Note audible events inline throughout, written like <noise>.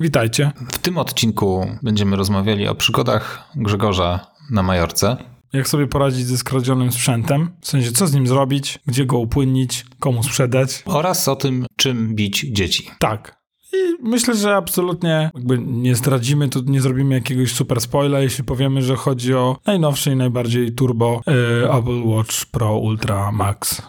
Witajcie. W tym odcinku będziemy rozmawiali o przygodach Grzegorza na Majorce. Jak sobie poradzić ze skradzionym sprzętem? W sensie, co z nim zrobić, gdzie go upłynnić, komu sprzedać? Oraz o tym, czym bić dzieci. Tak. I myślę, że absolutnie jakby nie zdradzimy, to nie zrobimy jakiegoś super spoila, jeśli powiemy, że chodzi o najnowszy i najbardziej turbo yy, Apple Watch Pro Ultra Max.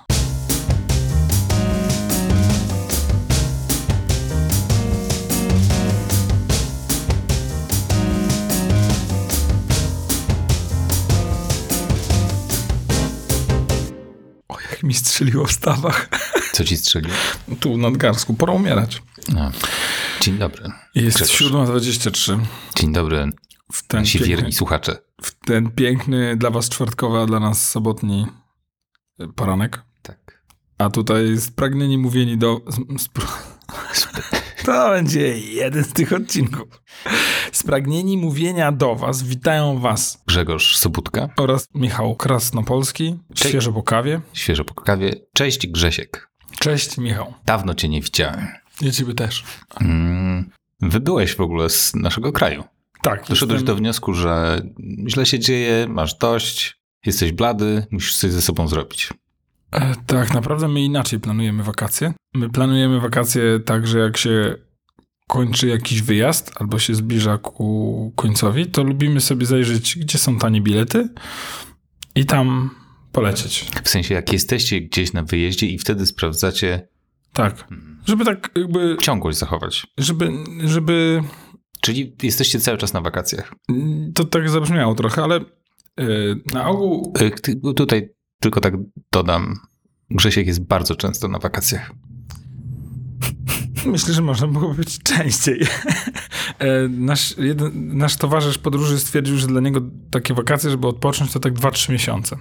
Mi strzeliło w stawach. Co ci strzelił? Tu w nadgarsku, pora umierać. No. Dzień dobry. Jest Grzegorz. 7.23. Dzień dobry, W ten, nasi piękny, wierni słuchacze. w ten piękny dla was czwartkowy, a dla nas sobotni y, poranek. Tak. A tutaj spragnieni mówieni do... Spr... To będzie jeden z tych odcinków. Spragnieni mówienia do was, witają was Grzegorz Sobutka, oraz Michał Krasnopolski, Cześć. świeżo po kawie. świeżo po kawie. Cześć Grzesiek. Cześć Michał. Dawno cię nie widziałem. Ja ciebie też. Mm, wybyłeś w ogóle z naszego kraju. Tak. Doszedłeś jestem- do wniosku, że źle się dzieje, masz dość, jesteś blady, musisz coś ze sobą zrobić. E, Tak, naprawdę my inaczej planujemy wakacje. My planujemy wakacje tak, że jak się kończy jakiś wyjazd albo się zbliża ku końcowi, to lubimy sobie zajrzeć, gdzie są tanie bilety i tam polecieć. W sensie, jak jesteście gdzieś na wyjeździe i wtedy sprawdzacie Tak. Żeby tak jakby, ciągłość zachować. żeby, żeby Czyli jesteście cały czas na wakacjach. to tak zabrzmiało trochę, ale e, na ogół ty- Tutaj tylko tak dodam. Grzesiek jest bardzo często na wakacjach. <laughs> Myślę, że można było być częściej. <laughs> E, nasz, jeden, nasz towarzysz podróży stwierdził, że dla niego takie wakacje, żeby odpocząć, to tak 2-3 miesiące.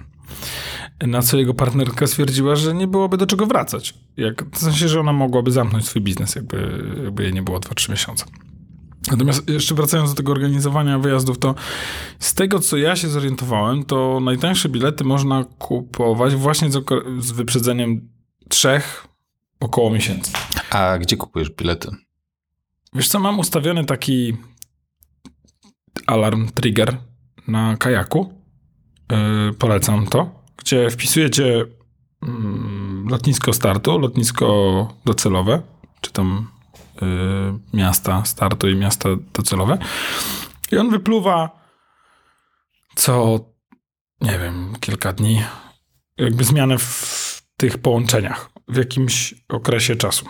Na co jego partnerka stwierdziła, że nie byłoby do czego wracać. Jak, w sensie, że ona mogłaby zamknąć swój biznes, jakby, jakby jej nie było 2-3 miesiące. Natomiast jeszcze wracając do tego organizowania wyjazdów, to z tego, co ja się zorientowałem, to najtańsze bilety można kupować właśnie z, z wyprzedzeniem trzech około miesięcy. A gdzie kupujesz bilety? Wiesz co, mam ustawiony taki alarm, trigger na kajaku. Yy, polecam to. Gdzie wpisujecie mm, lotnisko startu, lotnisko docelowe, czy tam yy, miasta startu i miasta docelowe. I on wypluwa co, nie wiem, kilka dni, jakby zmianę w tych połączeniach w jakimś okresie czasu.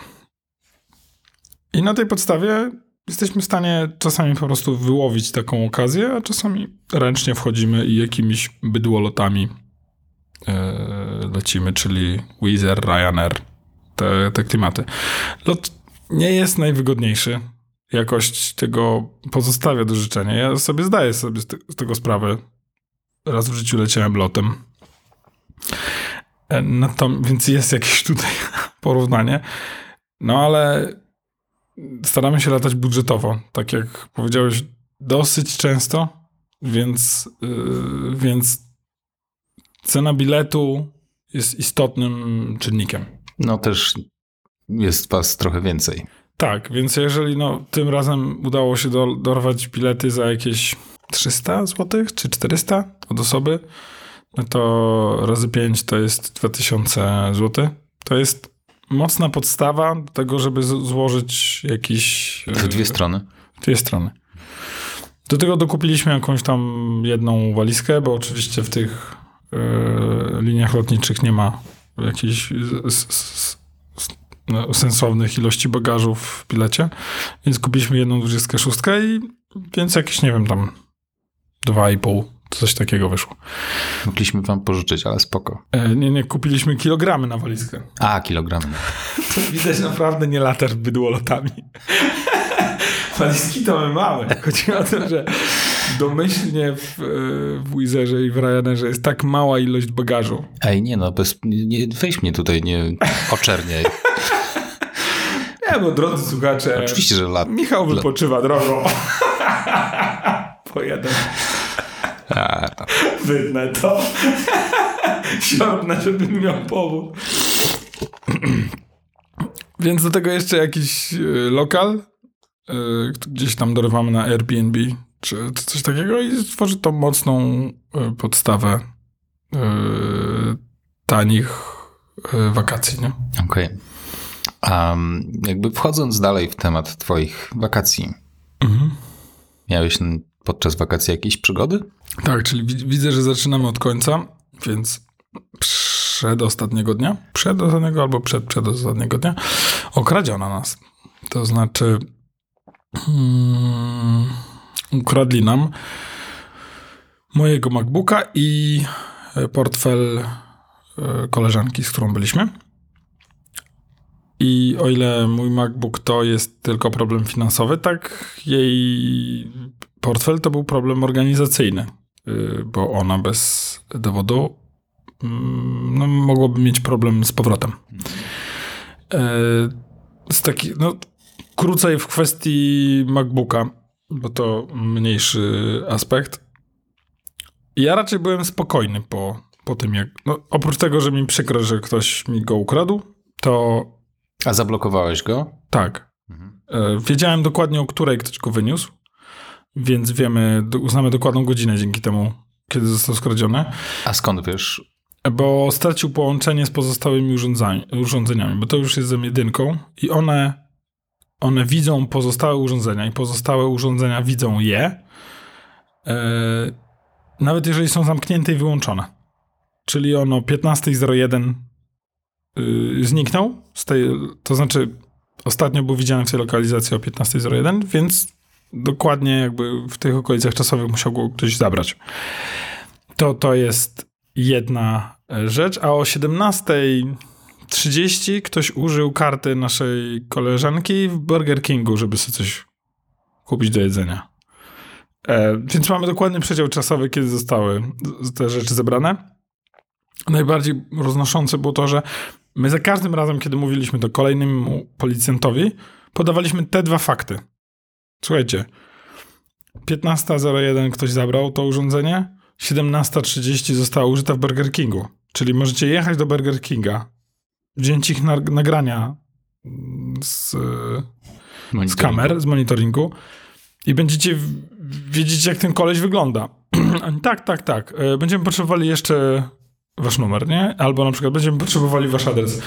I na tej podstawie jesteśmy w stanie czasami po prostu wyłowić taką okazję, a czasami ręcznie wchodzimy i jakimiś bydłolotami e, lecimy, czyli Wizz Air, Ryanair, te, te klimaty. Lot nie jest najwygodniejszy. Jakość tego pozostawia do życzenia. Ja sobie zdaję sobie z, te, z tego sprawę. Raz w życiu leciałem lotem. E, to, więc jest jakieś tutaj <laughs> porównanie. No ale staramy się latać budżetowo, tak jak powiedziałeś, dosyć często, więc, yy, więc cena biletu jest istotnym czynnikiem. No też jest was trochę więcej. Tak, więc jeżeli no, tym razem udało się do, dorwać bilety za jakieś 300 zł czy 400 od osoby, no to razy 5 to jest 2000 zł. To jest mocna podstawa do tego, żeby złożyć jakiś... W dwie yy, strony. Dwie strony. Do tego dokupiliśmy jakąś tam jedną walizkę, bo oczywiście w tych e, liniach lotniczych nie ma jakichś no, sensownych ilości bagażu w bilecie, więc kupiliśmy jedną 26 i więc jakieś, nie wiem, tam 2,5, coś takiego wyszło. Mogliśmy wam pożyczyć, ale spoko. E, nie, nie, kupiliśmy kilogramy na walizkę. A, kilogramy. <laughs> To widać naprawdę nie latasz bydłolotami. <laughs> Walizki to my mamy. Chodzi o to, że domyślnie w, w Wizerze i w Ryanerze jest tak mała ilość bagażu. Ej, nie no, bez, nie, weź mnie tutaj, nie oczerniaj. <laughs> Nie, bo drodzy słuchacze, Oczywiście, że lat. Michał wypoczywa drogą. Po jeden. A, tam. Wytnę to. <laughs> Siornę, <laughs> żebym miał powód. <clears throat> Więc do tego jeszcze jakiś y, lokal, y, gdzieś tam dorywamy na Airbnb czy, czy coś takiego i stworzy to mocną y, podstawę y, tanich y, wakacji, nie? Okej. Okay. Um, jakby wchodząc dalej w temat twoich wakacji, Mhm. miałeś podczas wakacji jakieś przygody? Tak, czyli widzę, że zaczynamy od końca, więc przed ostatniego dnia, przed ostatniego albo przed, przed ostatniego dnia okradziono nas. To znaczy hmm, ukradli nam mojego MacBooka i portfel e, koleżanki, z którą byliśmy. I o ile mój MacBook to jest tylko problem finansowy, tak jej portfel to był problem organizacyjny, y, bo ona bez dowodu mm, no, mogłoby mieć problem z powrotem. E, z taki, no, krócej w kwestii MacBooka, bo to mniejszy aspekt. Ja raczej byłem spokojny po, po tym, jak. No, oprócz tego, że mi przykro, że ktoś mi go ukradł, to. A zablokowałeś go? Tak. Mhm. E, wiedziałem dokładnie, o której ktoś go wyniósł, więc wiemy, uznamy dokładną godzinę dzięki temu, kiedy został skradziony. A skąd wiesz? Bo stracił połączenie z pozostałymi urządzeniami, bo to już jest z jedynką i one one widzą pozostałe urządzenia i pozostałe urządzenia widzą je, e, nawet jeżeli są zamknięte i wyłączone. Czyli ono 15.01 yy, zniknął, z tej, to znaczy ostatnio był widziany w tej lokalizacji o 15.01, więc dokładnie jakby w tych okolicach czasowych musiał go ktoś zabrać. To, to jest jedna rzecz, a o 17.00 30 ktoś użył karty naszej koleżanki w Burger Kingu, żeby sobie coś kupić do jedzenia. E, więc mamy dokładny przedział czasowy, kiedy zostały te rzeczy zebrane. Najbardziej roznoszące było to, że my za każdym razem, kiedy mówiliśmy to kolejnemu policjantowi, podawaliśmy te dwa fakty. Słuchajcie, 15.01 ktoś zabrał to urządzenie, 17.30 została użyta w Burger Kingu. Czyli możecie jechać do Burger Kinga, wziąć ich na, nagrania z, z kamer, z monitoringu i będziecie wiedzieć, jak ten koleś wygląda. <clears throat> tak, tak, tak. E, będziemy potrzebowali jeszcze wasz numer, nie? Albo na przykład będziemy potrzebowali wasz adres.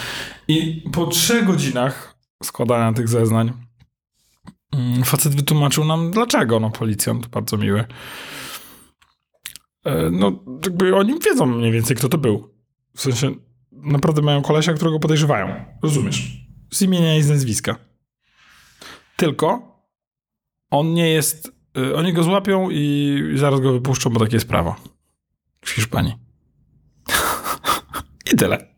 I po trzech godzinach składania tych zeznań facet wytłumaczył nam, dlaczego. No, policjant, bardzo miły. E, no, jakby oni wiedzą mniej więcej, kto to był. W sensie, naprawdę mają kolesia, którego podejrzewają. Rozumiesz? Z imienia i z nazwiska. Tylko on nie jest... Y, oni go złapią i zaraz go wypuszczą, bo takie jest prawo. W Hiszpanii. <laughs> I tyle.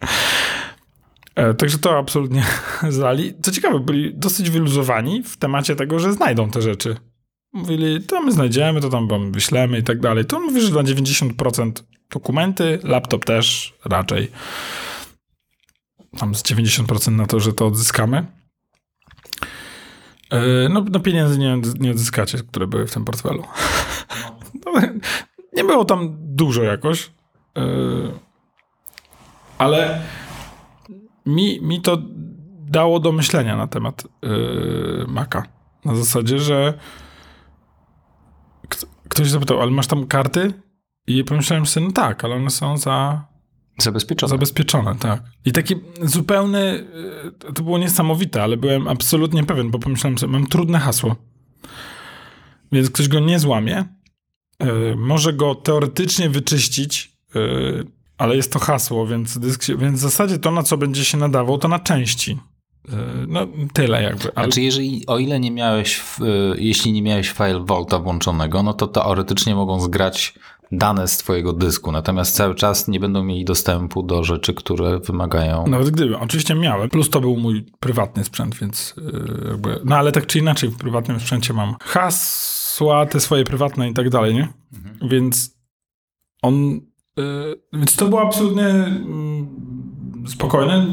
E, także to absolutnie <laughs> zali. Co ciekawe, byli dosyć wyluzowani w temacie tego, że znajdą te rzeczy. Mówili, to my znajdziemy, to tam wam wyślemy i tak dalej. To on mówi, że na 90% dokumenty, laptop też raczej tam z 90% na to, że to odzyskamy. E, no, no pieniędzy nie, nie odzyskacie, które były w tym portfelu. <laughs> No, nie było tam dużo jakoś, e, ale mi, mi to dało do myślenia na temat e, Maka. Na zasadzie, że ktoś zapytał, ale masz tam karty? I pomyślałem sobie, no tak, ale one są za Zabezpieczone. Zabezpieczone, tak. I taki zupełny, e, to było niesamowite, ale byłem absolutnie pewien, bo pomyślałem sobie, mam trudne hasło. Więc ktoś go nie złamie, yy, może go teoretycznie wyczyścić, yy, ale jest to hasło, więc, dysk się, więc w zasadzie to, na co będzie się nadawał, to na części. No, tyle jakby. Ale... Znaczy, jeżeli, o ile nie miałeś, w, jeśli nie miałeś file Volta włączonego, no to teoretycznie mogą zgrać dane z twojego dysku, natomiast cały czas nie będą mieli dostępu do rzeczy, które wymagają... Nawet gdyby, oczywiście miałem, plus to był mój prywatny sprzęt, więc yy, jakby, no ale tak czy inaczej w prywatnym sprzęcie mam hasła, te swoje prywatne i tak dalej, nie? Mhm. Więc on, więc to było absolutnie yy, spokojne,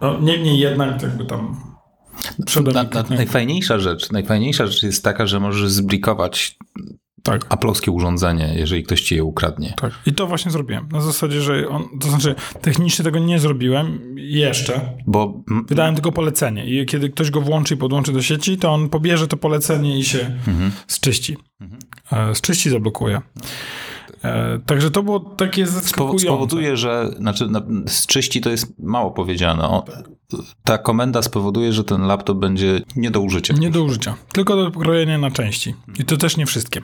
no, niemniej jednak jakby tam na, na, najfajniejsza rzecz, najfajniejsza rzecz jest taka, że możesz zblikować Tak. aplowskie urządzenie, jeżeli ktoś ci je ukradnie. Tak. I to właśnie zrobiłem. Na zasadzie, że on, to znaczy technicznie tego nie zrobiłem jeszcze. Bo mm, Wydałem tylko polecenie i kiedy ktoś go włączy i podłączy do sieci, to on pobierze to polecenie i się zczyści. E, Zczyści, zablokuje. E, Także to było takie zaskakujące. spowoduje, że znaczy na, z czyści to jest mało powiedziane. O, ta komenda spowoduje, że ten laptop będzie nie do użycia. Nie do użycia, tylko do krojenia na części. I to też nie wszystkie.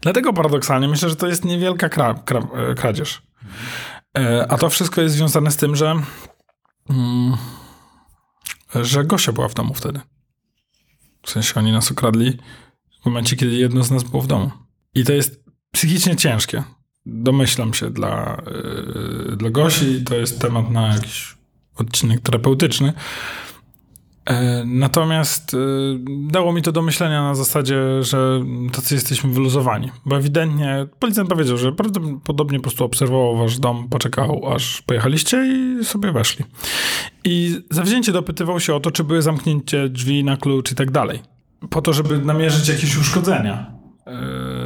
Dlatego paradoksalnie myślę, że to jest niewielka kra, kra, e, kradzież. E, A to wszystko jest związane z tym, że, mm, że Gosia była w domu wtedy. W sensie oni nas okradli w momencie, kiedy jedno z nas było w domu. I to jest psychicznie ciężkie. Domyślam się dla, yy, dla Gosi. To jest temat na jakiś odcinek terapeutyczny. E, Natomiast y, dało mi to do myślenia na zasadzie, że tacy jesteśmy wyluzowani. Bo ewidentnie policjant powiedział, że prawdopodobnie po prostu obserwował wasz dom, poczekał aż pojechaliście i sobie weszli. I zawzięcie dopytywał się o to, czy były zamknięcie drzwi na klucz i tak dalej. Po to, żeby namierzyć jakieś uszkodzenia e,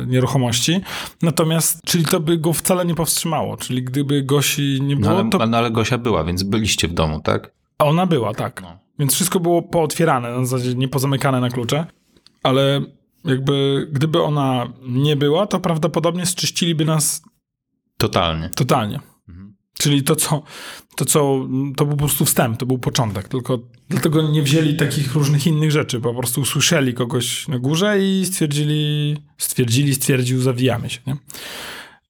nieruchomości. Natomiast, czyli to by go wcale nie powstrzymało. Czyli gdyby Gosi nie No było, ale, to no ale Gosia była, więc byliście w domu, tak? a ona była, tak. No. Więc wszystko było pootwierane, na zasadzie nie pozamykane na klucze, ale jakby gdyby ona nie była, to prawdopodobnie zczyściliby nas Totalnie. totalnie. Czyli to co, to, co, to był po prostu wstęp, to był początek, tylko dlatego nie wzięli takich różnych innych rzeczy, po prostu usłyszeli kogoś na górze i stwierdzili, stwierdzili, stwierdził, zawijamy się, nie?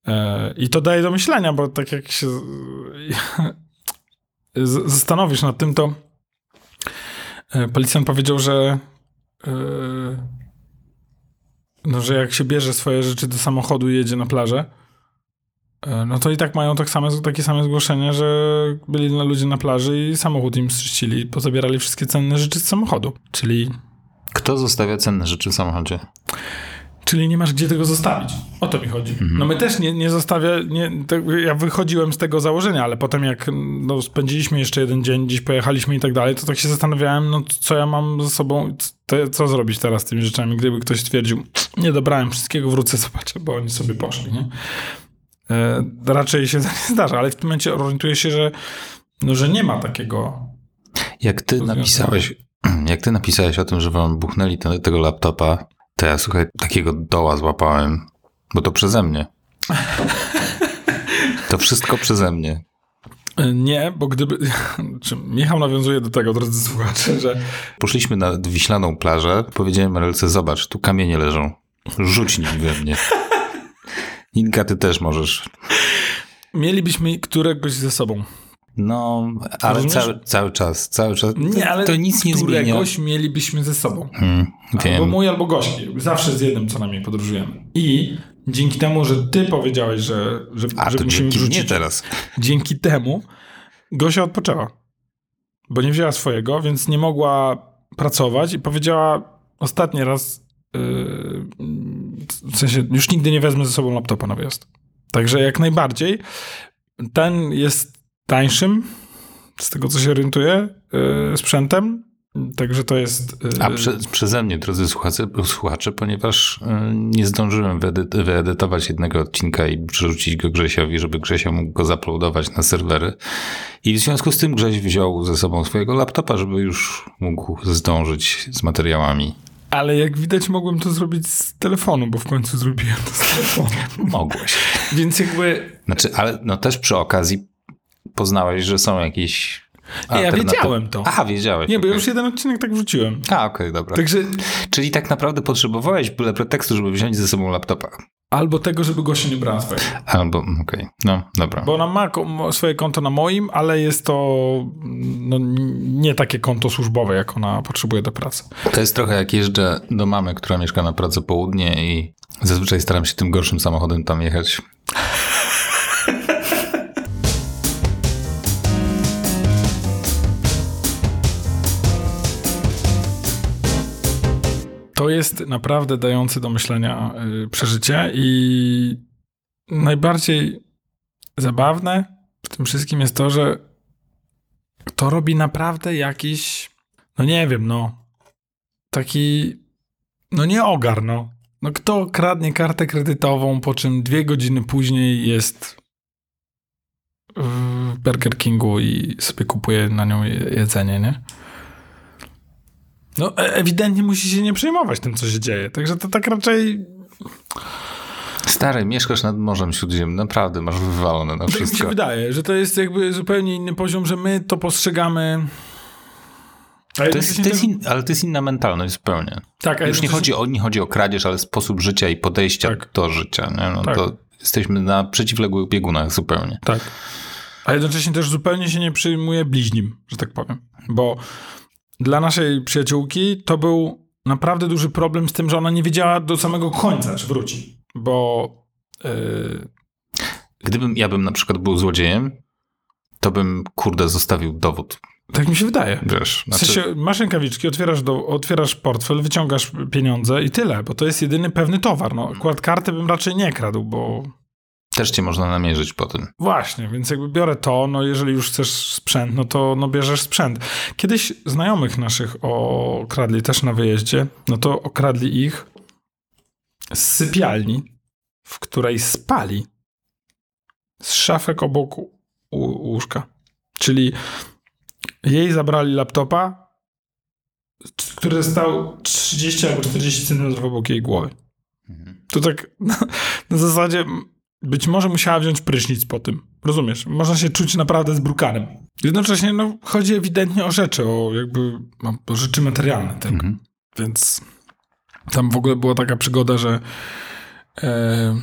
E, I to daje do myślenia, bo tak jak się zastanowisz nad tym, to e, policjant powiedział, że e, no, że jak się bierze swoje rzeczy do samochodu i jedzie na plażę, no to i tak mają tak same, takie same zgłoszenia, że byli na ludzie na plaży i samochód im zczyścili, pozabierali wszystkie cenne rzeczy z samochodu. Czyli, Kto zostawia cenne rzeczy w samochodzie? czyli nie masz gdzie tego zostawić. O to mi chodzi. No my też nie, nie zostawia, nie, ja wychodziłem z tego założenia, ale potem jak no, spędziliśmy jeszcze jeden dzień, gdzieś pojechaliśmy i tak dalej, to tak się zastanawiałem, no co ja mam ze sobą, co, co zrobić teraz z tymi rzeczami, gdyby ktoś stwierdził, nie dobrałem wszystkiego, wrócę, zobaczę, bo oni sobie poszli, nie? E, raczej się <laughs> nie zdarza, ale w tym momencie orientuję się, że, no, że nie ma takiego. Jak ty napisałeś, <clears throat> jak ty napisałeś o tym, że wam buchnęli ten, tego laptopa, to ja słuchaj, takiego doła złapałem, bo to przeze mnie. <laughs> To wszystko przeze mnie. E, Nie, bo gdyby. <laughs> Michał nawiązuje do tego, drodzy słuchacze, że Poszliśmy na wiślaną plażę, powiedziałem Marelce, zobacz, tu kamienie leżą. Rzuć nimi we mnie. Inka, ty też możesz. mielibyśmy któregoś ze sobą. No, ale cały, cały czas, cały czas. Nie, ale to nic nie zmienia. któregoś mielibyśmy ze sobą. Hmm, Albo mój, albo gości. Zawsze z jednym co najmniej podróżujemy. I dzięki temu, że ty powiedziałeś, że, że, A że to musimy dzięki mnie teraz. dzięki temu Gosia odpoczęła. Bo nie wzięła swojego, więc nie mogła pracować i powiedziała ostatni raz, yy, w sensie już nigdy nie wezmę ze sobą laptopa na wyjazd. Także jak najbardziej ten jest tańszym, z tego co się orientuję, yy, sprzętem. Także to jest. Yy, A prze, przeze mnie, drodzy słuchacze, słuchacze ponieważ y, nie zdążyłem wyedy- wyedytować jednego odcinka i przerzucić go Grzesiowi, żeby Grzesio mógł go zaploadować na serwery. I w związku z tym Grześ wziął ze sobą swojego laptopa, żeby już mógł zdążyć z materiałami. Ale jak widać, mogłem to zrobić z telefonu, bo w końcu zrobiłem to z telefonu. Mogłeś. <laughs> Więc jakby. Znaczy, ale no też przy okazji poznałeś, że są jakieś. Nie, ja wiedziałem to. Aha, wiedziałeś. Nie, bo ja już jeden odcinek tak wrzuciłem. A, okej, dobra. Także Czyli tak naprawdę potrzebowałeś byle pretekstu, żeby wziąć ze sobą laptopa. Albo tego, żeby gościa nie brała swojego. Albo, okej, no dobra. Bo ona ma swoje konto na moim, ale jest to no, nie takie konto służbowe, jak ona potrzebuje do pracy. To jest trochę jak jeżdżę do mamy, która mieszka na Pradze Południe i zazwyczaj staram się tym gorszym samochodem tam jechać. To jest naprawdę dające do myślenia y, przeżycie i najbardziej zabawne w tym wszystkim jest to, że to robi naprawdę jakiś, no nie wiem, no taki, no nie ogar, no. No kto kradnie kartę kredytową, po czym dwie godziny później jest w Burger Kingu i sobie kupuje na nią je- jedzenie, nie? No e- ewidentnie musi się nie przejmować tym, co się dzieje. Także to tak raczej Stary, mieszkasz nad Morzem Śródziemnym, naprawdę masz wywalone na tak mi się wszystko. wydaje, że to jest jakby zupełnie inny poziom, że my to postrzegamy... To jest, to jest in, ale to jest inna mentalność zupełnie. tak, a Już nie chodzi, o, nie chodzi o kradzież, ale sposób życia i podejścia Tak. do życia. Nie? No Tak. to jesteśmy na przeciwległych biegunach zupełnie. Tak. A jednocześnie też zupełnie się nie przyjmuje bliźnim, że tak powiem. Bo dla naszej przyjaciółki to był naprawdę duży problem z tym, że ona nie wiedziała do samego końca, czy wróci. Bo yy, Gdybym ja bym na przykład był złodziejem, to bym, kurde, zostawił dowód. tak mi się wydaje. Wiesz, W znaczy, sensie, masz rękawiczki, otwierasz, do, otwierasz portfel, wyciągasz pieniądze i tyle, bo to jest jedyny pewny towar. No, akurat karty bym raczej nie kradł, bo też cię można namierzyć po tym. Właśnie, więc jakby biorę to, no jeżeli już chcesz sprzęt, no to no bierzesz sprzęt. Kiedyś znajomych naszych okradli też na wyjeździe, no to okradli ich z sypialni, w której spali z szafek obok łóżka. Czyli jej zabrali laptopa, który stał 30 albo 40 cm obok jej głowy. To tak na, <laughs> na zasadzie być może musiała wziąć prysznic po tym. Rozumiesz? Można się czuć naprawdę zbrukanym. Jednocześnie no, chodzi ewidentnie o rzeczy, o jakby no, o rzeczy materialne. Tak? Mhm. Więc tam w ogóle była taka przygoda, że e,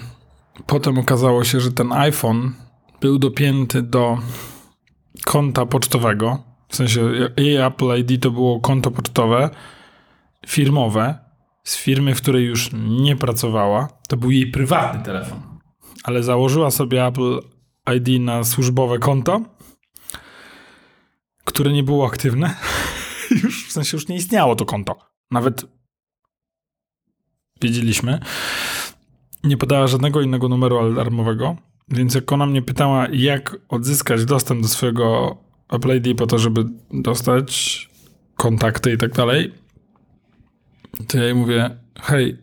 potem okazało się, że ten iPhone był dopięty do konta pocztowego. W sensie jej Apple ID to było konto pocztowe firmowe z firmy, w której już nie pracowała. To był jej prywatny telefon. Ale założyła sobie Apple ID na służbowe konto, które nie było aktywne. <laughs> już w sensie już nie istniało to konto. Nawet wiedzieliśmy. Nie podała żadnego innego numeru alarmowego, więc jak ona mnie pytała, jak odzyskać dostęp do swojego Apple ID po to, żeby dostać kontakty i tak dalej, to ja jej mówię, hej,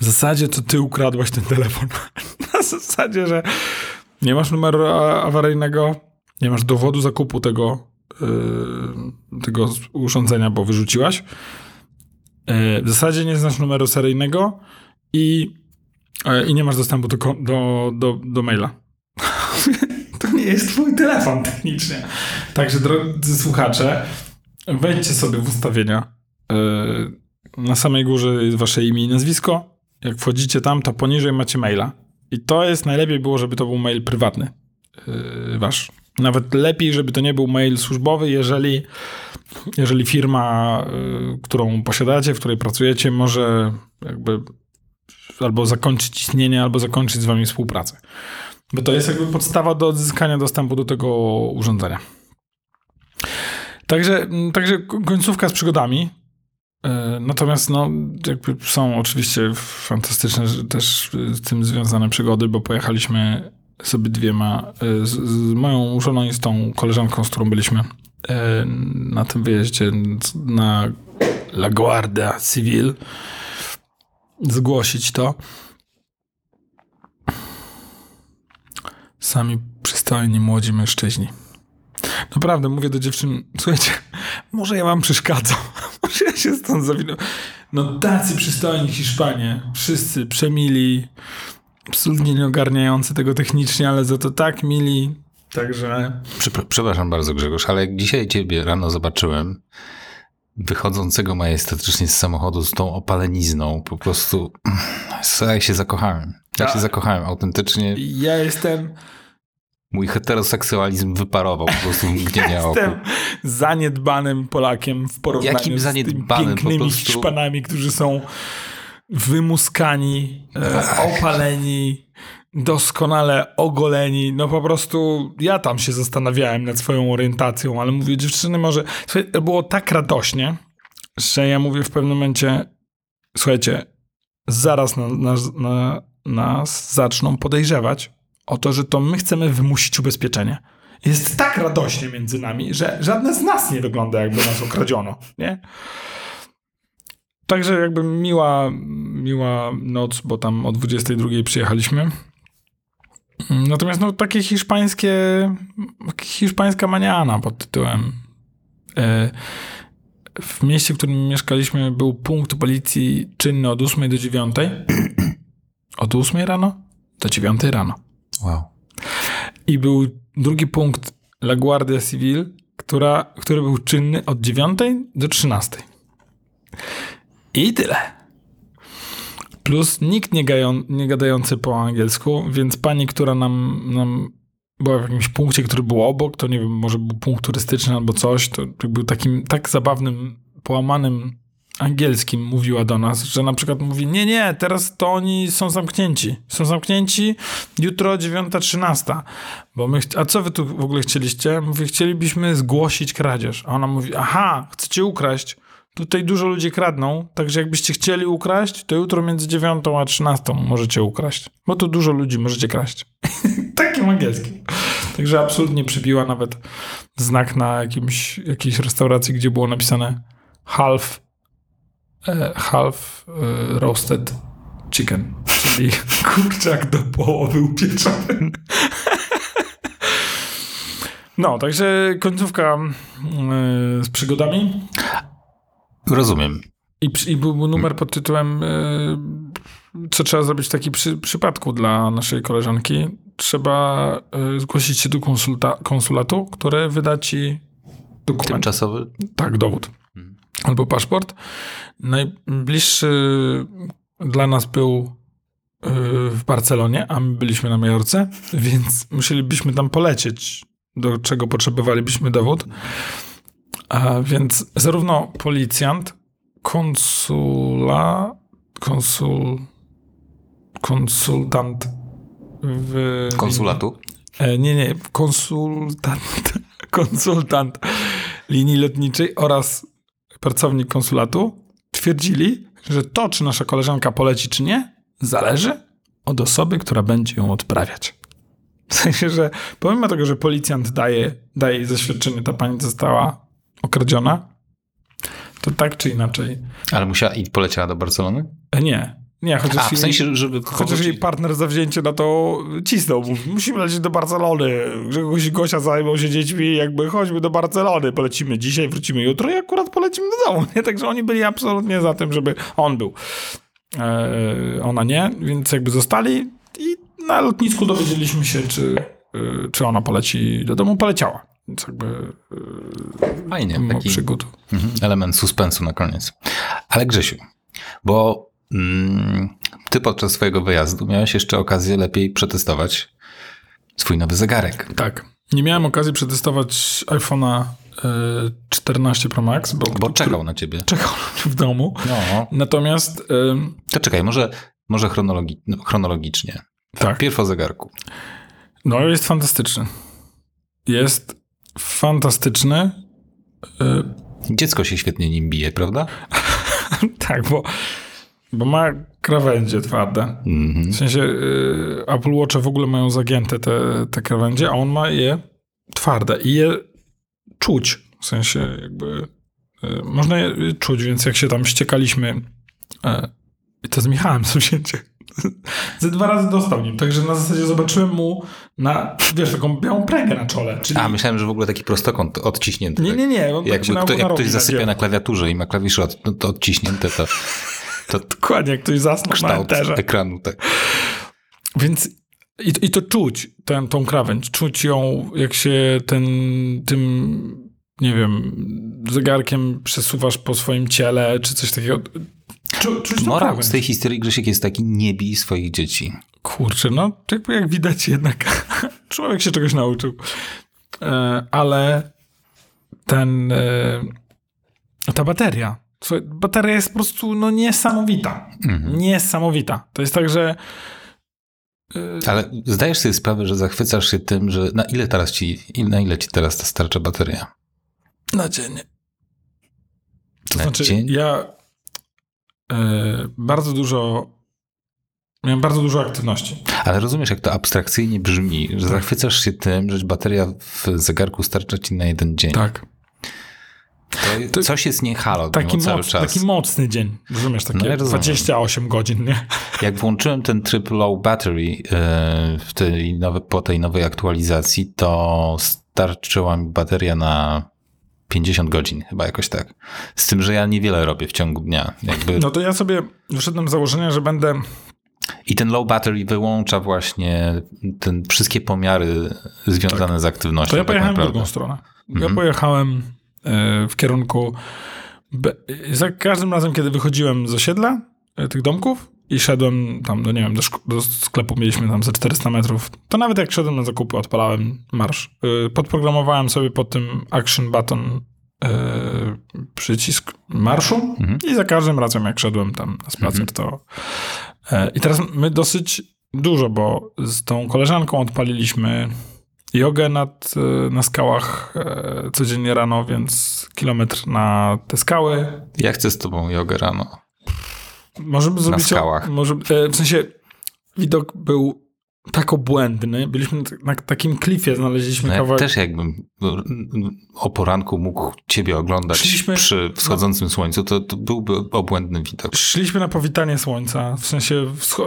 w zasadzie to ty ukradłaś ten telefon. <laughs> Na zasadzie, że nie masz numeru awaryjnego, nie masz dowodu zakupu tego, yy, tego urządzenia, bo wyrzuciłaś. Yy, w zasadzie nie znasz numeru seryjnego i, yy, i nie masz dostępu do, do, do, do maila. <laughs> to nie jest twój telefon technicznie. Także drodzy słuchacze, wejdźcie sobie w ustawienia. Yy, na samej górze jest wasze imię i nazwisko. Jak wchodzicie tam, to poniżej macie maila. I to jest najlepiej było, żeby to był mail prywatny. Yy, wasz. Nawet lepiej, żeby to nie był mail służbowy, jeżeli, jeżeli firma, yy, którą posiadacie, w której pracujecie, może jakby albo zakończyć istnienie, albo zakończyć z wami współpracę. Bo to jest jakby podstawa do odzyskania dostępu do tego urządzenia. Także, także końcówka z przygodami. E, Natomiast no, jakby są oczywiście fantastyczne też z tym związane przygody, bo pojechaliśmy sobie dwiema, e, z, z moją żoną i z tą koleżanką, z którą byliśmy e, na tym wyjeździe na La Guardia Civil zgłosić to. Sami przystojni młodzi mężczyźni. Naprawdę, mówię do dziewczyn, słuchajcie, może ja wam przeszkadzam, <laughs> ja się stąd zawinę. No tacy przystojni Hiszpanie, wszyscy przemili, absolutnie nie ogarniający tego technicznie, ale za to tak mili, także... Przepra- Przepraszam bardzo, Grzegorz, ale jak dzisiaj ciebie rano zobaczyłem, wychodzącego majestatycznie z samochodu z tą opalenizną, po prostu <clears throat> ja się zakochałem. Ja się Tak. zakochałem autentycznie. Ja jestem, Mój heteroseksualizm wyparował po prostu <laughs> mgnienia oku. jestem zaniedbanym Polakiem w porównaniu Jakim z tymi pięknymi prostu- Hiszpanami, którzy są wymuskani, e, opaleni, doskonale ogoleni. No po prostu ja tam się zastanawiałem nad swoją orientacją, ale mówię, dziewczyny, może... Słuchaj, było tak radośnie, że ja mówię w pewnym momencie, słuchajcie, zaraz na, na, na, nas zaczną podejrzewać o to, że to my chcemy wymusić ubezpieczenie. Jest tak radośnie między nami, że żadne z nas nie wygląda jakby nas okradziono, nie? Także jakby miła, miła noc, bo tam o 22 przyjechaliśmy. Natomiast no, takie hiszpańskie, hiszpańska maniana pod tytułem. E, w mieście, w którym mieszkaliśmy, był punkt policji czynny od 8 do 9. <clears throat> Od 8 rano do 9 rano. Wow. I był drugi punkt La Guardia Civil, która, który był czynny od 9 do 13. I tyle. Plus nikt nie, gają, nie gadający po angielsku, więc pani, która nam, nam była w jakimś punkcie, który był obok, to nie wiem, może był punkt turystyczny albo coś, to był takim tak zabawnym, połamanym angielskim mówiła do nas, że na przykład mówi, nie, nie, teraz to oni są zamknięci. Są zamknięci jutro 9.13. Bo my, a co wy tu w ogóle chcieliście? Mówię, chcielibyśmy zgłosić kradzież. A ona mówi, aha, chcecie ukraść? Tutaj dużo ludzi kradną, także jakbyście chcieli ukraść, to jutro między 9 a 13 możecie ukraść. Bo tu dużo ludzi możecie kraść. <laughs> Takim angielskim. Także absolutnie przybiła nawet znak na jakimś, jakiejś restauracji, gdzie było napisane half, half e, roasted chicken, czyli <laughs> kurczak do połowy upieczony. No, także końcówka e, z przygodami. Rozumiem. I, I był numer pod tytułem co trzeba zrobić w takim przy, przypadku dla naszej koleżanki. Trzeba zgłosić się do konsulta, konsulatu, który wyda ci dokument. Tymczasowy? Tak, dowód. Albo paszport. Najbliższy dla nas był y, w Barcelonie, a my byliśmy na Majorce, więc musielibyśmy tam polecieć, do czego potrzebowalibyśmy dowód. A więc zarówno policjant, konsula, konsul, konsultant w... Konsulatu? E, nie, nie, konsultant, <laughs> konsultant linii lotniczej oraz pracownik konsulatu twierdzili, że to, czy nasza koleżanka poleci, czy nie, zależy od osoby, która będzie ją odprawiać. W sensie, że pomimo tego, że policjant daje, daje jej zaświadczenie, ta pani została okradziona, to tak czy inaczej. Ale musiała i poleciała do Barcelony? E, Nie. Nie, chociaż, A, w sensie, żeby chociaż jej partner za wzięcie na to cisnął. Musimy lecieć do Barcelony. Grzegorz Gosia zajmą się dziećmi, jakby chodźmy do Barcelony. Polecimy dzisiaj, wrócimy jutro i akurat polecimy do domu. Nie? Także oni byli absolutnie za tym, żeby on był. E, ona nie, więc jakby zostali i na lotnisku dowiedzieliśmy się, czy, e, czy ona poleci do domu. Poleciała. Więc jakby e, Fajnie, taki przygód. mhm, element suspensu na koniec. Ale Grzesiu, bo ty podczas swojego wyjazdu miałeś jeszcze okazję lepiej przetestować swój nowy zegarek. Tak. Nie miałem okazji przetestować iPhone'a e, 14 Pro Max, bo, Bo czekał na ciebie. czekał w domu. No. Natomiast To czekaj, może, może chronologi no, chronologicznie. tak, Pierw o zegarku. no jest fantastyczny. Jest fantastyczny. E, Dziecko się świetnie nim bije, prawda? <laughs> tak, bo, bo ma krawędzie twarde. Mhm. W sensie y, Apple Watche w ogóle mają zagięte te, te krawędzie, a on ma je twarde i je czuć. W sensie jakby y, można je czuć, więc jak się tam ściekaliśmy y, i to z Michałem zawzięcie. <laughs> Ze dwa razy dostał nim, także na zasadzie zobaczyłem mu na, wiesz, taką białą pregę na czole. Czyli A, myślałem, że w ogóle taki prostokąt odciśnięty. nie, tak? nie, nie. On tak Jakby się kto, jak ktoś zasypia na klawiaturze i ma klawisze od, to, to odciśnięte, to, to Dokładnie, jak ktoś zasnął na kształt enterze. ekranu. Tak. Więc i, i to czuć, ten, tą krawędź, czuć ją, jak się ten, tym, nie wiem, zegarkiem przesuwasz po swoim ciele, czy coś takiego. Czu, czuć Morał z tej historii Grzesiek jest taki, nie bij swoich dzieci. Kurczę, no jakby jak widać jednak <laughs> człowiek się czegoś nauczył. E, ale ten, e, ta bateria, słuchaj, bateria jest po prostu no, niesamowita. Mhm. Niesamowita. To jest tak, że Ale zdajesz sobie sprawę, że zachwycasz się tym, że na ile teraz ci, na ile ci teraz ta starcza bateria? Na dzień. To Na znaczy, dzień? ja e, bardzo dużo. Miałem bardzo dużo aktywności. Ale rozumiesz, jak to abstrakcyjnie brzmi, Tak. że zachwycasz się tym, że bateria w zegarku starcza ci na jeden dzień. Tak. To coś jest nie halo taki, cały moc, czas. taki mocny dzień, rozumiesz, takie No ja rozumiem. 28 godzin, nie? Jak włączyłem ten tryb low battery yy, w tej nowe, po tej nowej aktualizacji, to starczyła mi bateria na 50 godzin, chyba jakoś tak. Z tym, że ja niewiele robię w ciągu dnia. Jakby... No to ja sobie wyszedłem z założenia, że będę I ten low battery wyłącza właśnie ten, wszystkie pomiary związane z aktywnością. To ja tak pojechałem w naprawdę. drugą stronę. Ja Mhm. pojechałem e, w kierunku. Za każdym razem, kiedy wychodziłem z osiedla e, tych domków i szedłem tam, no nie wiem, do, do sklepu mieliśmy tam ze 400 metrów, to nawet jak szedłem na zakupy, odpalałem marsz. E, Podprogramowałem sobie pod tym action button e, przycisk marszu Mhm. i za każdym razem, jak szedłem tam na spacer, to. E, I teraz my dosyć dużo, bo z tą koleżanką odpaliliśmy jogę nad, e, na skałach e, codziennie rano, więc kilometr na te skały. Ja chcę z tobą jogę rano. Możemy zrobić. skałach. Może, e, w sensie widok był tak obłędny. Byliśmy na, takim klifie, znaleźliśmy No kawałek. też jakbym o poranku mógł ciebie oglądać Szliśmy- przy wschodzącym słońcu, to, to byłby obłędny widok. Szliśmy na powitanie słońca, w sensie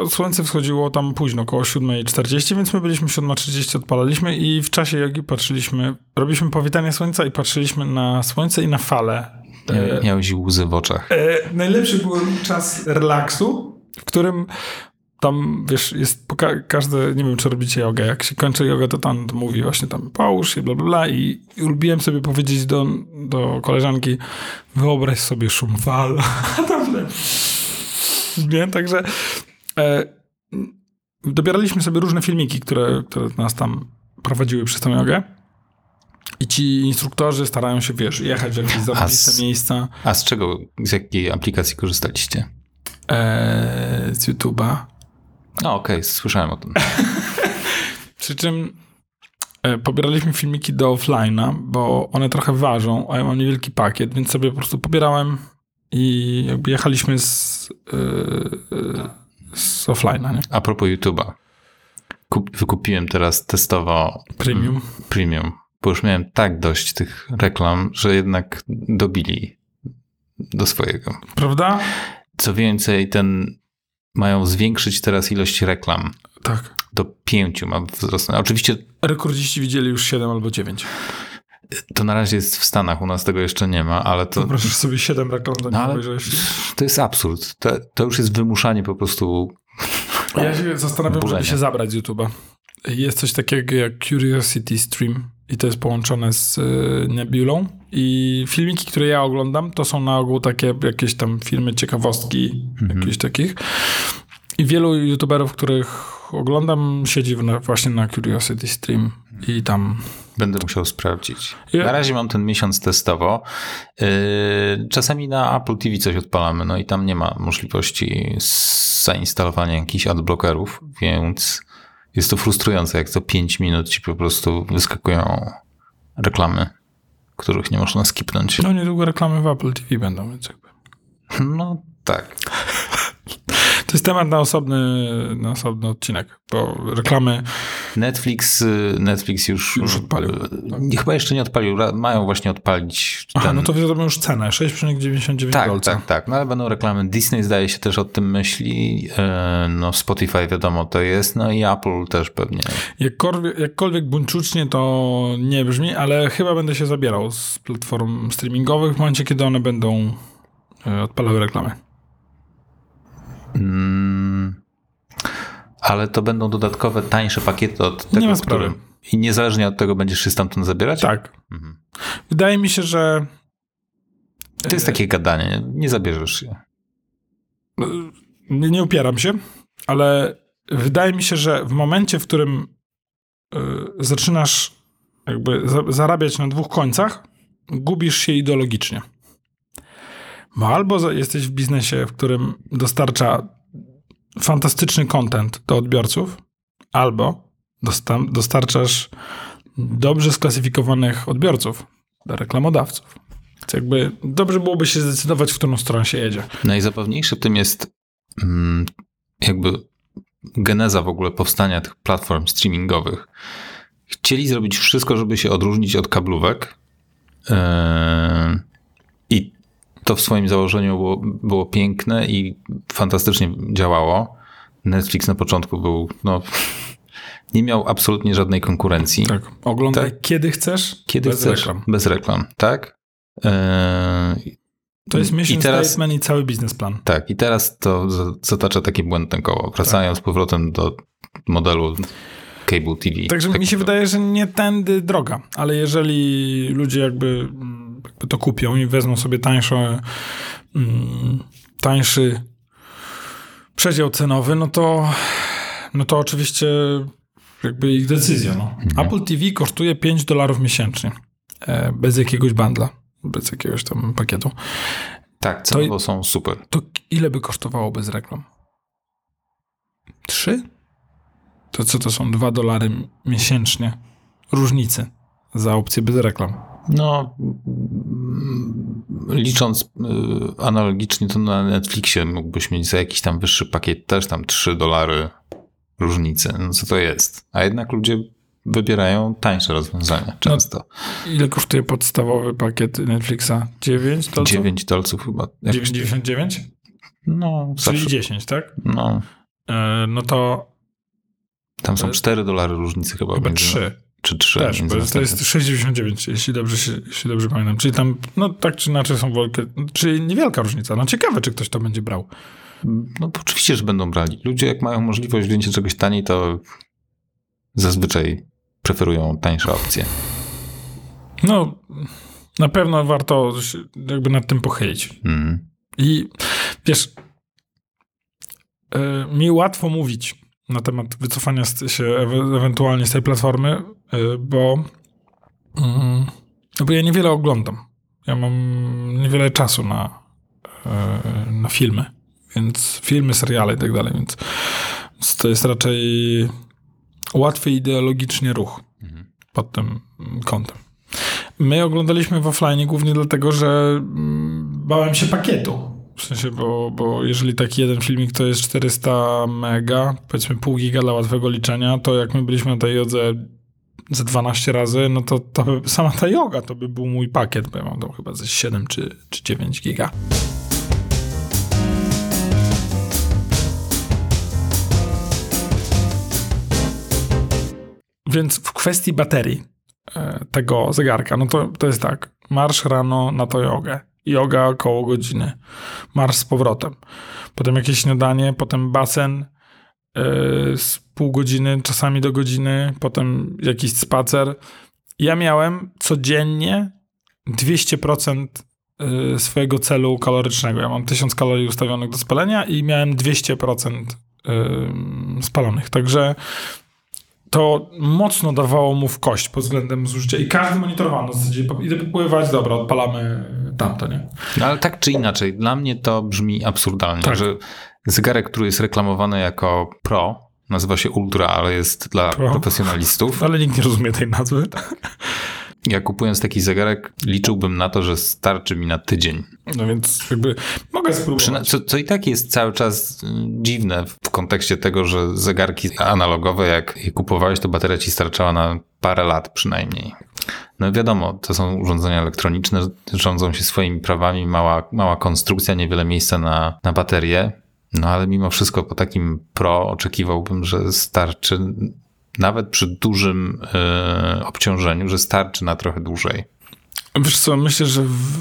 słońce wschodziło tam późno, około 7.40, więc my byliśmy 7.30, odpalaliśmy i w czasie jogi patrzyliśmy, robiliśmy powitanie słońca i patrzyliśmy na słońce i na fale. Mia- Miałeś łzy w oczach. E, najlepszy był czas relaksu, w którym tam, wiesz, jest każde, nie wiem, czy robicie jogę, jak się kończy jogę, to tam mówi właśnie tam połóż się, bla, bla, bla i, i lubiłem sobie powiedzieć do, do koleżanki, wyobraź sobie szum fal, <laughs> tam nie, także e, dobieraliśmy sobie różne filmiki, które, które nas tam prowadziły przez tę jogę i ci instruktorzy starają się, wiesz, jechać w jakieś zarobiste z- miejsca. A z czego, z jakiej aplikacji korzystaliście? Eee, z YouTube'a. No okej, słyszałem o tym. <laughs> Przy czym e, pobieraliśmy filmiki do offline'a, bo one trochę ważą, a ja mam niewielki pakiet, więc sobie po prostu pobierałem i jakby jechaliśmy z, e, z offline'a, nie? A propos YouTube'a. Kup, wykupiłem teraz testowo Premium. premium, bo już miałem tak dość tych reklam, że jednak dobili do swojego. Prawda? Co więcej, ten mają zwiększyć teraz ilość reklam Tak. do pięciu ma wzrosnąć. Oczywiście Rekordziści widzieli już 7 albo 9. to na razie jest w Stanach, u nas tego jeszcze nie ma, ale to, Wyobrażasz sobie 7 reklam, nie No obejrzałeś. to jest absurd. To, to już jest wymuszanie po prostu. Ja się zastanawiam, Burzenia. żeby się zabrać z YouTube'a. Jest coś takiego jak Curiosity Stream i to jest połączone z y, Nebulą i filmiki, które ja oglądam, to są na ogół takie jakieś tam filmy, ciekawostki, jakieś takich. I wielu YouTuberów, których oglądam, siedzi na, właśnie na Curiosity Stream i tam... Będę musiał sprawdzić. Ja- Na razie mam ten miesiąc testowo. Yy, Czasami na Apple TV coś odpalamy, no i tam nie ma możliwości zainstalowania jakichś adblockerów, więc jest to frustrujące, jak co 5 minut ci po prostu wyskakują reklamy, których nie można skipnąć. No niedługo reklamy w Apple TV będą, więc jakby... No tak. To jest temat na osobny, na osobny odcinek, bo reklamy... Netflix, y, Netflix już, Już odpalił. y, Chyba jeszcze nie odpalił. Mają właśnie odpalić. Aha, ten- no to wiadomo już cenę, 6,99 Tak, dolca. tak, tak. No ale będą reklamy. Disney zdaje się też o tym myśli. E, No Spotify wiadomo to jest. No i Apple też pewnie. Jakkolwiek, jakkolwiek buńczucznie to nie brzmi, ale chyba będę się zabierał z platform streamingowych w momencie, kiedy one będą e, odpalały reklamy. Mm, ale to będą dodatkowe, tańsze pakiety od tego, ma sprawy. który... I niezależnie od tego będziesz się stamtąd zabierać? Tak. Mhm. Wydaje mi się, że To jest takie gadanie. Nie zabierzesz się. e, nie, nie upieram się, ale wydaje mi się, że w momencie, w którym e, zaczynasz jakby za, zarabiać na dwóch końcach, gubisz się ideologicznie. Bo albo jesteś w biznesie, w którym dostarcza fantastyczny content do odbiorców, albo dosta- dostarczasz dobrze sklasyfikowanych odbiorców dla reklamodawców. Więc jakby dobrze byłoby się zdecydować, w którą stronę się jedzie. Najzabawniejsze w tym jest mm, jakby geneza w ogóle powstania tych platform streamingowych. Chcieli zrobić wszystko, żeby się odróżnić od kablówek. Yy, I to w swoim założeniu było, było piękne i fantastycznie działało. Netflix na początku był, no, <laughs> nie miał absolutnie żadnej konkurencji. Tak. Oglądaj tak. kiedy chcesz, kiedy bez chcesz, reklam. Bez reklam, tak? Eee, to jest mission I teraz, statement i cały biznesplan. Tak, i teraz to zatacza takie błędne koło, wracając tak. z powrotem do modelu cable TV. Także tak mi się to... wydaje, że nie tędy droga, ale jeżeli ludzie jakby to kupią i wezmą sobie tańsze, mm, tańszy przedział cenowy, no to, no to oczywiście jakby ich decyzja. No. Mhm. Apple TV kosztuje 5 dolarów miesięcznie, e, bez jakiegoś bandla, bez jakiegoś tam pakietu. Tak, cenowo to, są super. To ile by kosztowało bez reklam? Trzy? To co to są? Dwa dolary miesięcznie różnicy za opcję bez reklam. No, licząc y, analogicznie, to na Netflixie mógłbyś mieć za jakiś tam wyższy pakiet też tam 3 dolary różnicy. No co to jest? A jednak ludzie wybierają tańsze rozwiązania często. No, ile kosztuje podstawowy pakiet Netflixa? 9 dolców? 9 dolców chyba. 9,99? No, Czyli zawsze... 10, tak? No. E, no to... Tam są 4 dolary różnicy chyba. Chyba 3. Czy 3. Też, bo to jest 6,99, jeśli dobrze, się, jeśli dobrze pamiętam. Czyli tam, no tak czy inaczej są wielkie, czyli niewielka różnica. No ciekawe, czy ktoś to będzie brał. No oczywiście, że będą brali. Ludzie jak mają możliwość wzięcia czegoś taniej, to zazwyczaj preferują tańsze opcje. No, na pewno warto jakby nad tym pochylić. Mm. I wiesz, yy, mi łatwo mówić na temat wycofania się e ewentualnie z tej platformy, yy, bo, yy, bo ja niewiele oglądam. Ja mam niewiele czasu na, na filmy, więc filmy, seriale i tak dalej, więc to jest raczej łatwy ideologicznie ruch mhm. pod tym kątem. My oglądaliśmy w offline głównie dlatego, że mm, bałem się pakietu. W sensie, bo, bo jeżeli taki jeden filmik to jest 400 mega, powiedzmy pół giga dla łatwego liczenia, to jak my byliśmy na tej jodze ze 12 razy, no to, to by, sama ta yoga to by był mój pakiet, bo ja mam tam chyba ze 7 czy, czy 9 giga. Więc w kwestii baterii e, tego zegarka, no to, to jest tak. Marsz rano na to jogę. Yoga około godziny. Marsz z powrotem. Potem jakieś śniadanie, potem basen yy, z pół godziny, czasami do godziny, potem jakiś spacer. Ja miałem codziennie 200% e, swojego celu kalorycznego. Ja mam 1000 kalorii ustawionych do spalenia i miałem 200% spalonych. Także to mocno dawało mu w kość pod względem zużycia i każdy monitorowano w zasadzie, idę popływać, dobra, odpalamy tamto, nie? No, ale tak czy inaczej, dla mnie to brzmi absurdalnie, tak. że zegarek, który jest reklamowany jako Pro, nazywa się Ultra, ale jest dla Pro. profesjonalistów. <laughs> Ale nikt nie rozumie tej nazwy. Ja kupując taki zegarek, liczyłbym na to, że starczy mi na tydzień. No więc jakby mogę spróbować. Co, co i tak jest cały czas y, dziwne w kontekście tego, że zegarki analogowe, jak je kupowałeś, to bateria ci starczała na parę lat przynajmniej. No wiadomo, to są urządzenia elektroniczne, rządzą się swoimi prawami, mała, mała konstrukcja, niewiele miejsca na, na baterię. No ale mimo wszystko po takim Pro oczekiwałbym, że starczy nawet przy dużym y, obciążeniu, że starczy na trochę dłużej. Wiesz co, myślę, że, w,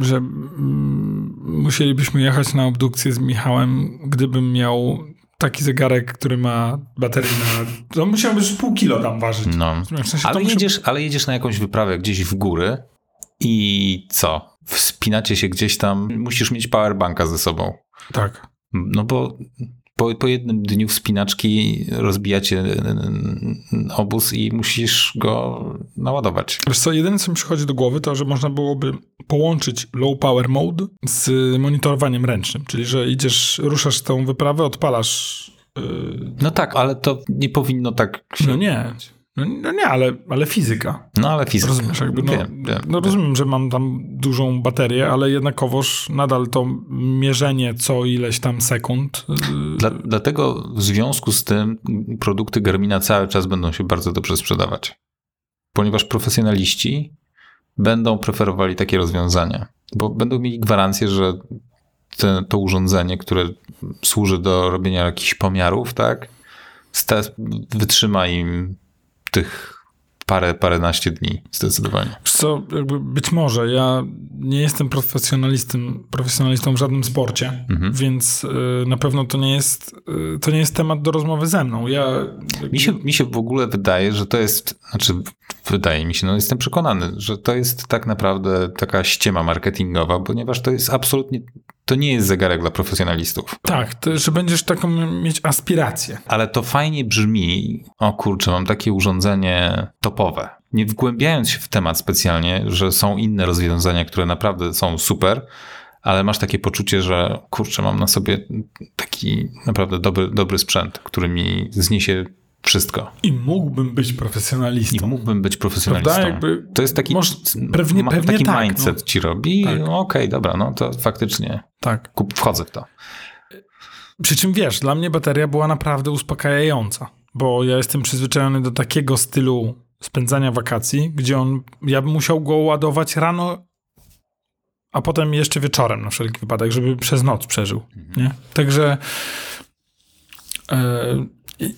e, że musielibyśmy jechać na obdukcję z Michałem, gdybym miał taki zegarek, który ma baterię na... To musiałby pół kilo tam ważyć. No. W sensie ale, jedziesz, ale jedziesz na jakąś wyprawę gdzieś w góry i co? Wspinacie się gdzieś tam, musisz mieć powerbanka ze sobą. Tak. No bo po, po jednym dniu wspinaczki rozbijacie obóz i musisz go naładować. Wiesz co, jedyne co mi przychodzi do głowy to, że można byłoby połączyć low power mode z monitorowaniem ręcznym, czyli że idziesz, ruszasz tą wyprawę, odpalasz yy... no tak, ale to nie powinno tak się... No nie. No, no, nie, ale, ale fizyka. No ale fizyka. Rozumiesz, jakby, no, wiem, wiem, no rozumiem, wiem. że mam tam dużą baterię, ale jednakowoż nadal to mierzenie co ileś tam sekund. Y, Dla, dlatego w związku z tym produkty Garmina cały czas będą się bardzo dobrze sprzedawać. Ponieważ profesjonaliści będą preferowali takie rozwiązania. bo będą mieli gwarancję, że te, to urządzenie, które służy do robienia jakichś pomiarów, tak, wytrzyma im tych parę, paręnaście dni, zdecydowanie. Co, jakby być może, ja nie jestem profesjonalistą, profesjonalistą w żadnym sporcie, mhm. więc y, na pewno to nie, jest, y, to nie jest temat do rozmowy ze mną. Ja, jakby... mi, się, mi się w ogóle wydaje, że to jest, znaczy wydaje mi się, no jestem przekonany, że to jest tak naprawdę taka ściema marketingowa, ponieważ to jest absolutnie to nie jest zegarek dla profesjonalistów. Tak, to, że będziesz taką mieć aspirację. Ale to fajnie brzmi, o kurczę, mam takie urządzenie topowe. Nie wgłębiając się w temat specjalnie, że są inne rozwiązania, które naprawdę są super, ale masz takie poczucie, że kurczę, mam na sobie taki naprawdę dobry, dobry sprzęt, który mi zniesie wszystko. I mógłbym być profesjonalistą. I mógłbym być profesjonalistą. Jakby, to jest taki, może, pewnie, pewnie taki tak, mindset no. ci robi. Tak. Okej, okay, dobra, no to faktycznie tak. Kup, wchodzę w to. Przy czym wiesz, dla mnie bateria była naprawdę uspokajająca, bo ja jestem przyzwyczajony do takiego stylu spędzania wakacji, gdzie on, ja bym musiał go ładować rano, a potem jeszcze wieczorem na wszelki wypadek, żeby przez noc przeżył. Mhm. Nie? Także e,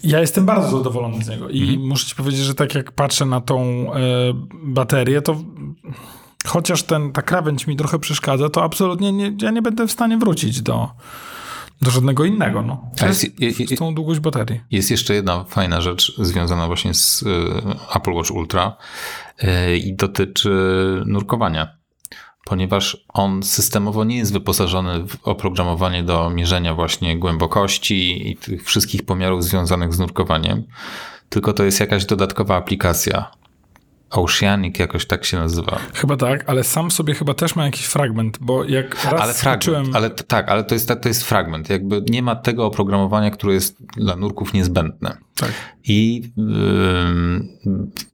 ja jestem bardzo zadowolony z niego i mhm. muszę ci powiedzieć, że tak jak patrzę na tą e, baterię, to chociaż ten, ta krawędź mi trochę przeszkadza, to absolutnie nie, ja nie będę w stanie wrócić do, do żadnego innego. No. jest, jest, jest, tą długość baterii. Jest jeszcze jedna fajna rzecz związana właśnie z y, Apple Watch Ultra y, i dotyczy nurkowania ponieważ on systemowo nie jest wyposażony w oprogramowanie do mierzenia właśnie głębokości i tych wszystkich pomiarów związanych z nurkowaniem, tylko to jest jakaś dodatkowa aplikacja. Oceanic jakoś tak się nazywa. Chyba tak, ale sam sobie chyba też ma jakiś fragment, bo jak raz ale fragment, ale tak, ale to jest, to jest fragment. Jakby nie ma tego oprogramowania, które jest dla nurków niezbędne. Tak. I yy,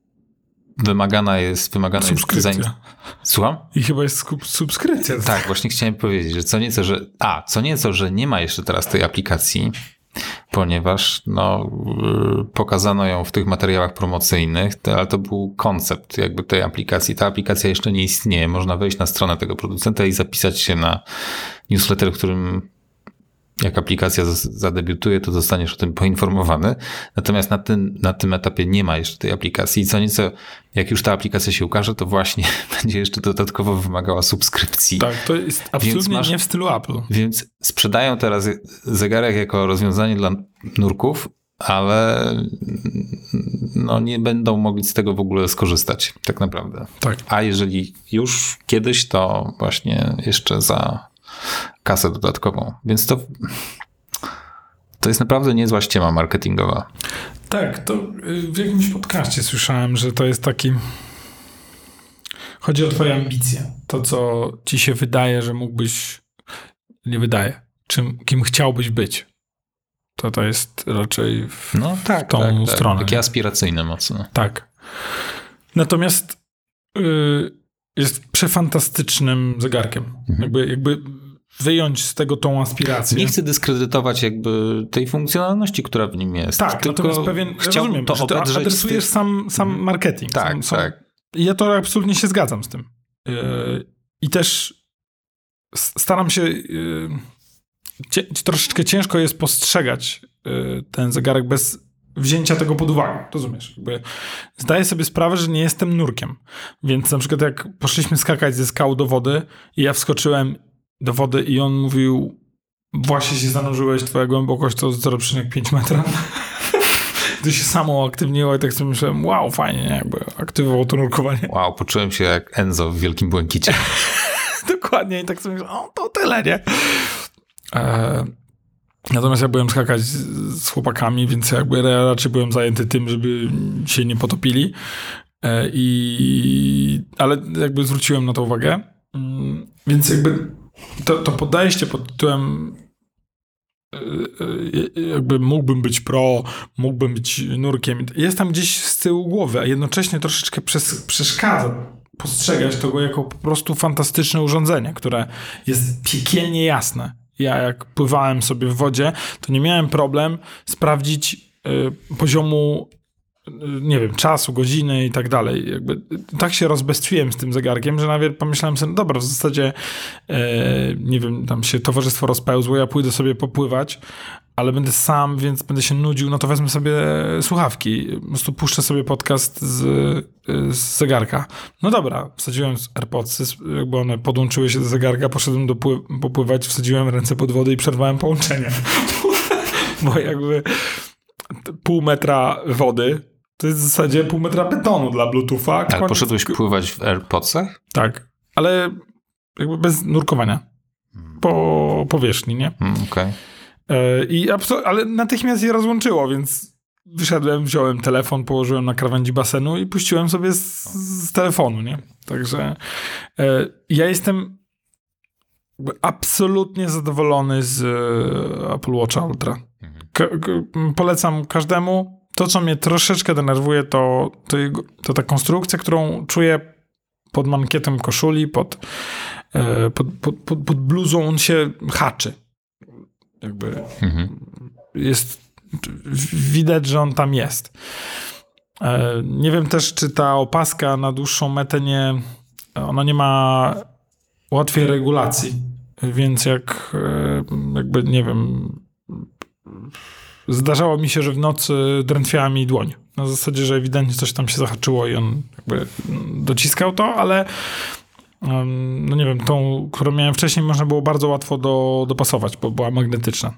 wymagana jest wymagana subskrypcja. Jest Słucham? I chyba jest subskrypcja. Tak, właśnie chciałem powiedzieć, że co nieco, że a, co nieco, że nie ma jeszcze teraz tej aplikacji, ponieważ no, y, pokazano ją w tych materiałach promocyjnych, ale to był koncept jakby tej aplikacji. Ta aplikacja jeszcze nie istnieje. Można wejść na stronę tego producenta i zapisać się na newsletter, w którym jak aplikacja zadebiutuje, to zostaniesz o tym poinformowany. Natomiast na tym, na tym etapie nie ma jeszcze tej aplikacji i co nieco, jak już ta aplikacja się ukaże, to właśnie <laughs> będzie jeszcze dodatkowo wymagała subskrypcji. Tak, to jest absolutnie masz, nie w stylu Apple. Więc sprzedają teraz zegarek jako rozwiązanie dla nurków, ale no nie będą mogli z tego w ogóle skorzystać, tak naprawdę. Tak. A jeżeli już kiedyś, to właśnie jeszcze za kasę dodatkową. Więc to, to jest naprawdę niezła ściema marketingowa. Tak, to y, w jakimś podcaście słyszałem, że to jest taki. Chodzi o Twoje ambicje. To, co ci się wydaje, że mógłbyś. Nie wydaje. Czym, kim chciałbyś być. To to jest raczej w, no, tak, w tą tak, tak. stronę. Tak. Takie aspiracyjne mocno. Tak. Natomiast y, jest przefantastycznym zegarkiem. Mhm. Jakby, jakby wyjąć z tego tą aspirację. Nie chcę dyskredytować jakby tej funkcjonalności, która w nim jest. Tak, tylko natomiast pewien, chciałbym rozumiem, to że ty adresujesz sam, sam mhm. marketing. Tak, sam, sam, tak. Ja to absolutnie się zgadzam z tym. Yy, I też staram się... Yy, troszeczkę ciężko jest postrzegać yy, ten zegarek bez wzięcia tego pod uwagę, rozumiesz? Jakby zdaję sobie sprawę, że nie jestem nurkiem, więc na przykład jak poszliśmy skakać ze skał do wody i ja wskoczyłem do wody i on mówił właśnie się zanurzyłeś, twoja głębokość to 0,5 metra. <laughs> to się samo aktywniło i tak sobie myślałem, wow, fajnie, nie? jakby aktywowało to nurkowanie. Wow, poczułem się jak Enzo w Wielkim Błękicie. <laughs> Dokładnie i tak sobie myślałem, o, to tyle, nie? E, natomiast ja byłem skakać z, z chłopakami, więc jakby raczej byłem zajęty tym, żeby się nie potopili. E, I, ale jakby zwróciłem na to uwagę. Mm, więc jakby to, to podejście pod tytułem e, e, jakby mógłbym być pro, mógłbym być nurkiem, jest tam gdzieś z tyłu głowy, a jednocześnie troszeczkę przes- przeszkadza postrzegać tego jako po prostu fantastyczne urządzenie, które jest piekielnie jasne. Ja jak pływałem sobie w wodzie, to nie miałem problem sprawdzić y, poziomu nie wiem, czasu, godziny i tak dalej. Jakby tak się rozbestwiłem z tym zegarkiem, że nawet pomyślałem sobie, no dobra, w zasadzie e, nie wiem, tam się towarzystwo rozpełzło, ja pójdę sobie popływać, ale będę sam, więc będę się nudził, no to wezmę sobie słuchawki. Po prostu puszczę sobie podcast z, z zegarka. No dobra, wsadziłem AirPodsy, jakby one podłączyły się do zegarka, poszedłem do pły- popływać, wsadziłem ręce pod wodę i przerwałem połączenie. <laughs> Bo jakby pół metra wody to jest w zasadzie pół metra betonu dla Bluetootha. Koniec- poszedłeś pływać w AirPodsach? Tak, ale jakby bez nurkowania. Po powierzchni, nie? Mm, Okej. E, I ale natychmiast je rozłączyło, więc wyszedłem, wziąłem telefon, położyłem na krawędzi basenu i puściłem sobie z, z telefonu, nie? Także e, ja jestem absolutnie zadowolony z e, Apple Watcha Ultra. Ka- k- polecam każdemu. To, co mnie troszeczkę denerwuje, to, to, jego, to ta konstrukcja, którą czuję pod mankietem koszuli, pod, e, pod, pod, pod, pod bluzą, on się haczy. Jakby Mhm. jest, widać, że on tam jest. E, Nie wiem też, czy ta opaska na dłuższą metę nie, ona nie ma łatwiej regulacji, więc jak e, jakby, nie wiem, zdarzało mi się, że w nocy drętwiała mi dłoń. Na zasadzie, że ewidentnie coś tam się zahaczyło i on jakby dociskał to, ale no nie wiem, tą, którą miałem wcześniej, można było bardzo łatwo do, dopasować, bo była magnetyczna.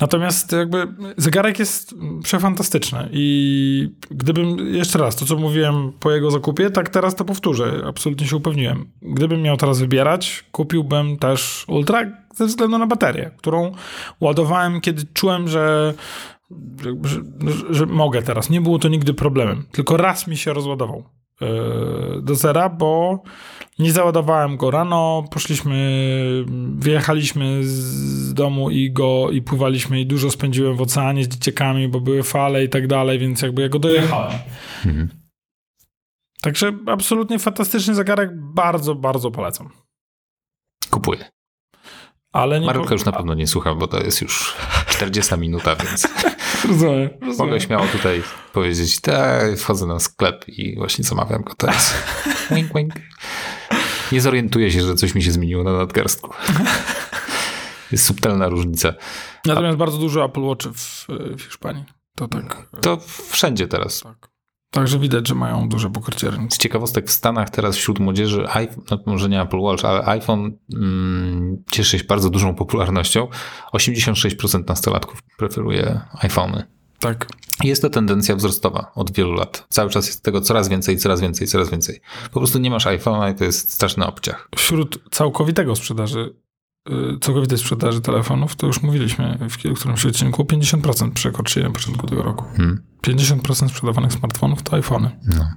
Natomiast jakby zegarek jest przefantastyczny i gdybym, jeszcze raz, to co mówiłem po jego zakupie, tak teraz to powtórzę, absolutnie się upewniłem. Gdybym miał teraz wybierać, kupiłbym też Ultra ze względu na baterię, którą ładowałem, kiedy czułem, że, że, że, że mogę teraz. Nie było to nigdy problemem. Tylko raz mi się rozładował yy, do zera, bo nie załadowałem go rano, poszliśmy, wyjechaliśmy z domu i go i pływaliśmy i dużo spędziłem w oceanie z dzieciakami, bo były fale i tak dalej, więc jakby ja go dojechałem. Mhm. Także absolutnie fantastyczny zegarek, bardzo, bardzo polecam. Kupuję. Ale nie po- już na pewno nie słucha, bo to jest już 40 minuta, więc <laughs> Rozumiem, rozumiem. mogę śmiało tutaj powiedzieć, tak, wchodzę na sklep i właśnie zamawiam go teraz. <laughs> Wink, wink. Nie zorientuję się, że coś mi się zmieniło na nadgarstku. <laughs> Jest subtelna różnica. Natomiast bardzo dużo Apple Watch w, w Hiszpanii. To tak. To wszędzie teraz. tak. Także widać, że mają duże pokrycie rynku. Z ciekawostek w Stanach teraz wśród młodzieży, no może nie Apple Watch, ale iPhone mm, cieszy się bardzo dużą popularnością. 86% nastolatków preferuje iPhony. Tak. Jest to tendencja wzrostowa od wielu lat. Cały czas jest tego coraz więcej, coraz więcej, coraz więcej. Po prostu nie masz iPhone'a i to jest straszny obciach. Wśród całkowitego sprzedaży, całkowitej sprzedaży telefonów, to już mówiliśmy w którymś odcinku, 50% przekroczyli na początku tego roku. Hmm. 50% sprzedawanych smartfonów to iPhony. No.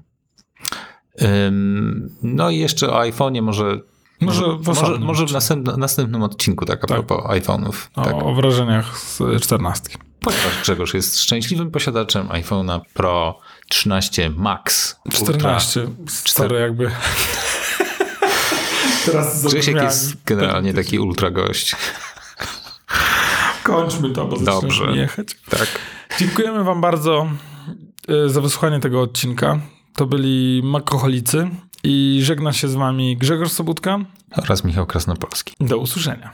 Ym, no i jeszcze o iPhone'ie może... Może w może, może w następnym, następnym odcinku, tak a Tak. propos iPhone'ów. O, Tak. o wrażeniach z 14. Ponieważ Grzegorz jest szczęśliwym posiadaczem iPhone'a Pro 13 Max. Ultra. 14. Stary jakby. Teraz Grzesiek jest generalnie taki ultra gość. Kończmy to, bo Dobrze. jechać. Tak. Dziękujemy wam bardzo y, za wysłuchanie tego odcinka. To byli Makoholicy i żegna się z wami Grzegorz Sobutka. Oraz Michał Krasnopolski. Do usłyszenia.